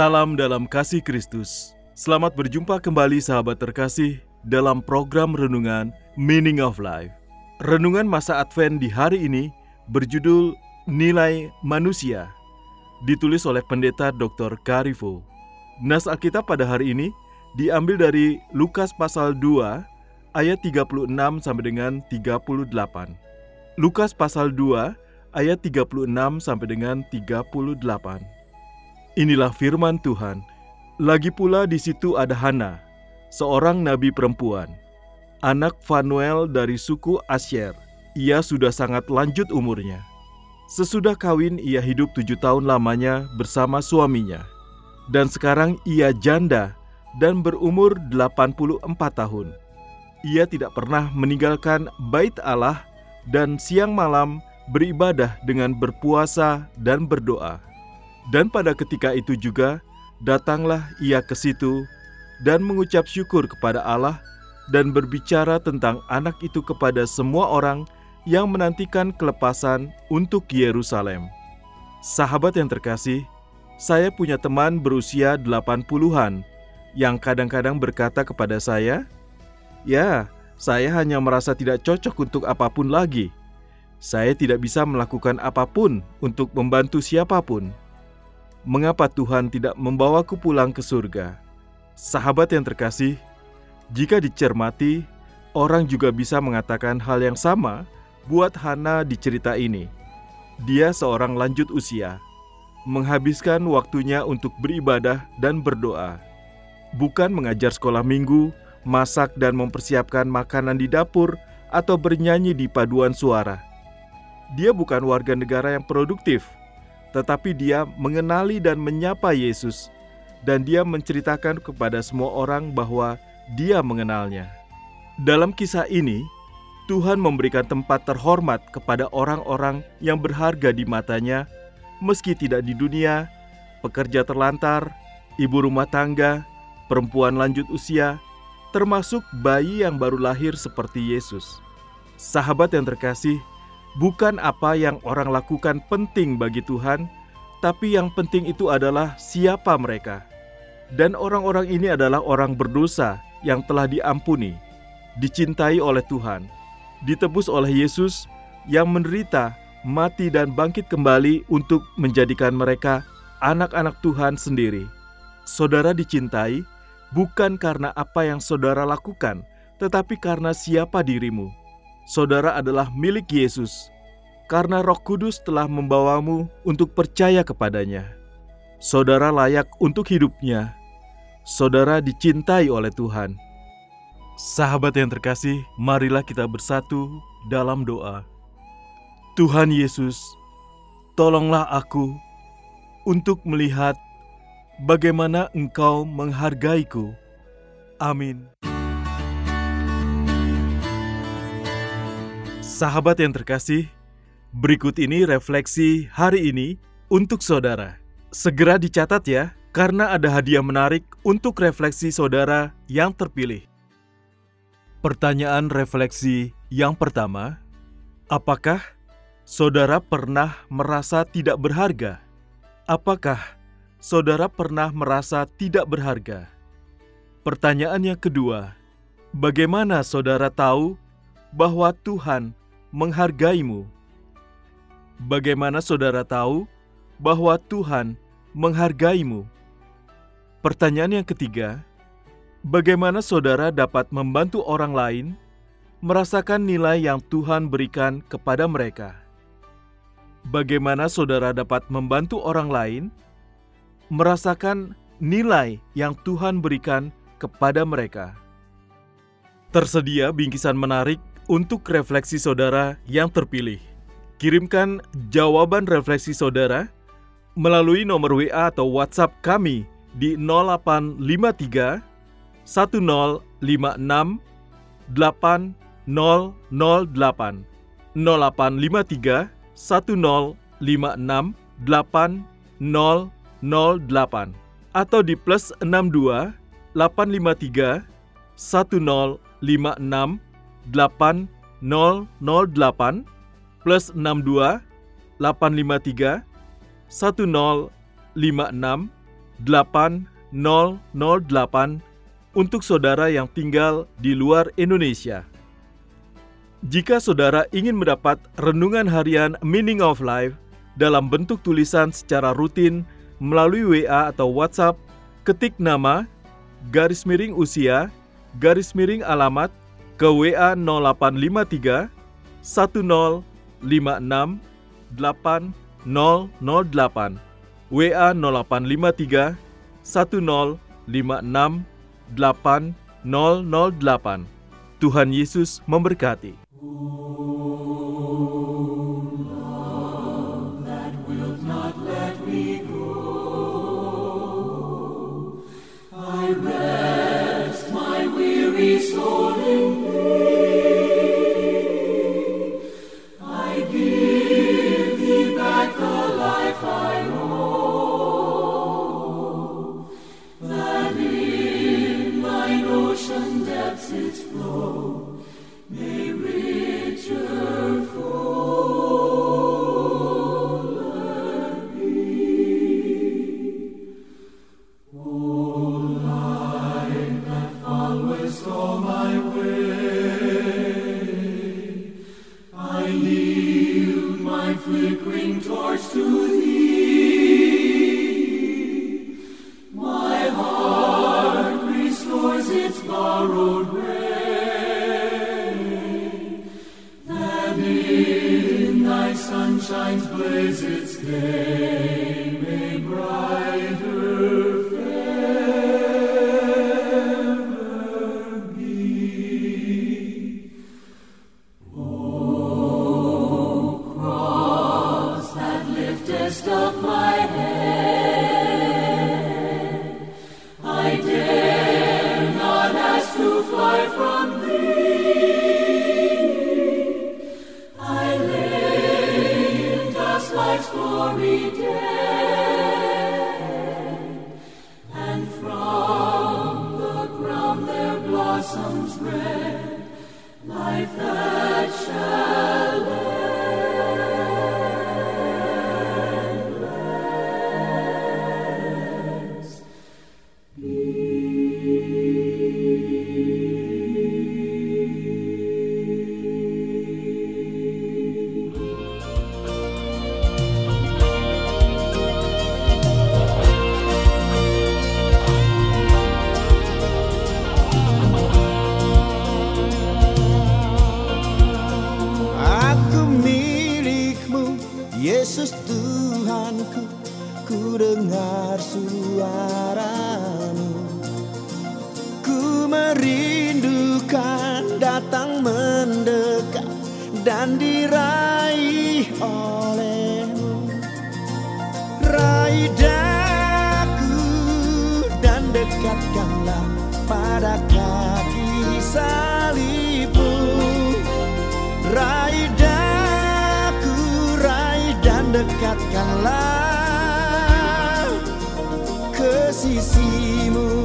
Salam dalam kasih Kristus. Selamat berjumpa kembali sahabat terkasih dalam program renungan Meaning of Life. Renungan masa Advent di hari ini berjudul Nilai Manusia. Ditulis oleh pendeta Dr. Karifo. Nas Alkitab pada hari ini diambil dari Lukas pasal 2 ayat 36 sampai dengan 38. Lukas pasal 2 ayat 36 sampai dengan 38. Inilah firman Tuhan. Lagi pula di situ ada Hana, seorang nabi perempuan, anak Fanuel dari suku Asyer. Ia sudah sangat lanjut umurnya. Sesudah kawin ia hidup tujuh tahun lamanya bersama suaminya. Dan sekarang ia janda dan berumur 84 tahun. Ia tidak pernah meninggalkan bait Allah dan siang malam beribadah dengan berpuasa dan berdoa. Dan pada ketika itu juga datanglah ia ke situ dan mengucap syukur kepada Allah dan berbicara tentang anak itu kepada semua orang yang menantikan kelepasan untuk Yerusalem. Sahabat yang terkasih, saya punya teman berusia 80-an yang kadang-kadang berkata kepada saya, "Ya, saya hanya merasa tidak cocok untuk apa pun lagi. Saya tidak bisa melakukan apa pun untuk membantu siapa pun." Mengapa Tuhan tidak membawaku pulang ke surga? Sahabat yang terkasih, jika dicermati, orang juga bisa mengatakan hal yang sama buat Hana di cerita ini. Dia seorang lanjut usia, menghabiskan waktunya untuk beribadah dan berdoa, bukan mengajar sekolah minggu, masak dan mempersiapkan makanan di dapur, atau bernyanyi di paduan suara. Dia bukan warga negara yang produktif, tetapi dia mengenali dan menyapa Yesus, dan dia menceritakan kepada semua orang bahwa dia mengenalnya. Dalam kisah ini, Tuhan memberikan tempat terhormat kepada orang-orang yang berharga di matanya, meski tidak di dunia, pekerja terlantar, ibu rumah tangga, perempuan lanjut usia, termasuk bayi yang baru lahir seperti Yesus. Sahabat yang terkasih, bukan apa yang orang lakukan penting bagi Tuhan, tapi yang penting itu adalah siapa mereka. Dan orang-orang ini adalah orang berdosa yang telah diampuni, dicintai oleh Tuhan, ditebus oleh Yesus yang menderita, mati dan bangkit kembali untuk menjadikan mereka anak-anak Tuhan sendiri. Saudara dicintai bukan karena apa yang saudara lakukan, tetapi karena siapa dirimu. Saudara adalah milik Yesus, karena Roh Kudus telah membawamu untuk percaya kepadanya. Saudara layak untuk hidupnya. Saudara dicintai oleh Tuhan. Sahabat yang terkasih, marilah kita bersatu dalam doa. Tuhan Yesus, tolonglah aku untuk melihat bagaimana Engkau menghargaiku. Amin. Sahabat yang terkasih, berikut ini refleksi hari ini untuk saudara. Segera dicatat ya, karena ada hadiah menarik untuk refleksi saudara yang terpilih. Pertanyaan refleksi yang pertama, apakah saudara pernah merasa tidak berharga? Apakah saudara pernah merasa tidak berharga? Pertanyaan yang kedua, bagaimana saudara tahu bahwa Tuhan menghargaimu? Bagaimana saudara tahu bahwa Tuhan menghargaimu? Pertanyaan yang ketiga, bagaimana saudara dapat membantu orang lain merasakan nilai yang Tuhan berikan kepada mereka? bagaimana saudara dapat membantu orang lain merasakan nilai yang Tuhan berikan kepada mereka. Tersedia bingkisan menarik untuk refleksi saudara yang terpilih. Kirimkan jawaban refleksi saudara melalui nomor WA atau WhatsApp kami di 0853 1056 8008 0853 1056 8008 atau di plus 62 853 1056 8008 plus 62 853 1056 8008 untuk saudara yang tinggal di luar Indonesia. Jika saudara ingin mendapat renungan harian Meaning of Life dalam bentuk tulisan secara rutin melalui WA atau WhatsApp, ketik nama, garis miring usia, garis miring alamat ke WA 0853 1056 8008 WA 0853 1056 8008. Tuhan Yesus memberkati. my way. Yesus Tuhanku, ku dengar suaramu. Ku merindukan datang mendekat dan diraih olehmu. Raih daku dan dekatkanlah pada kaki salibmu. Dekatkanlah ke sisimu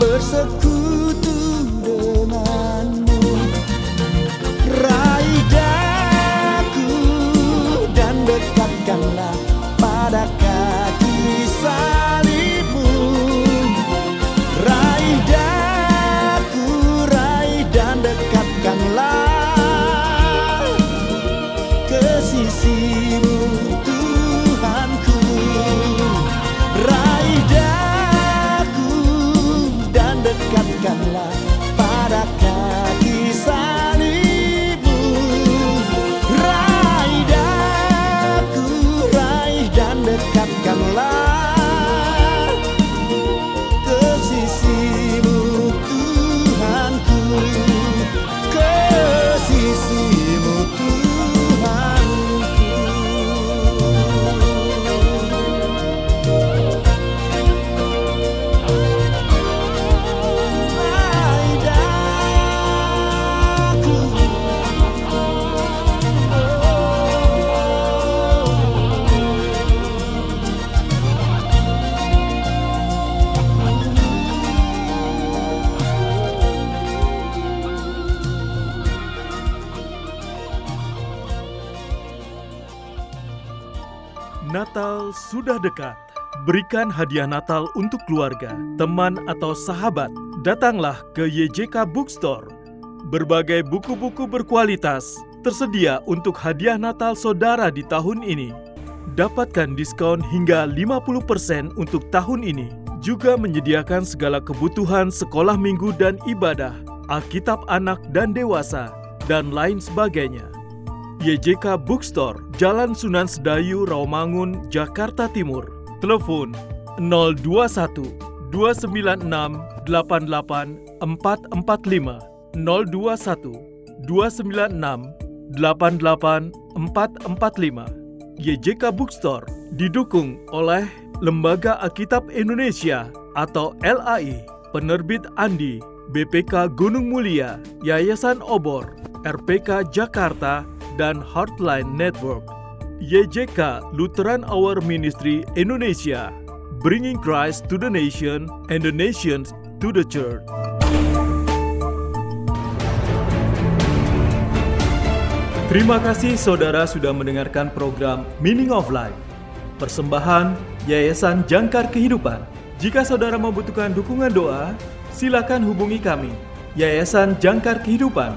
bersekutu Natal sudah dekat. Berikan hadiah Natal untuk keluarga, teman, atau sahabat. Datanglah ke YJK Bookstore. Berbagai buku-buku berkualitas tersedia untuk hadiah Natal saudara di tahun ini. Dapatkan diskon hingga 50% untuk tahun ini. Juga menyediakan segala kebutuhan sekolah minggu dan ibadah, Alkitab anak dan dewasa, dan lain sebagainya. YJK Bookstore, Jalan Sunan Sedayu, Rawamangun, Jakarta Timur. Telepon 021 296 88 445 021 296 88 445. YJK Bookstore didukung oleh Lembaga Alkitab Indonesia atau LAI, Penerbit Andi, BPK Gunung Mulia, Yayasan Obor, RPK Jakarta, dan Heartline Network. YJK Lutheran Hour Ministry Indonesia, bringing Christ to the nation and the nations to the church. Terima kasih saudara sudah mendengarkan program Meaning of Life. Persembahan Yayasan Jangkar Kehidupan. Jika saudara membutuhkan dukungan doa, silakan hubungi kami, Yayasan Jangkar Kehidupan,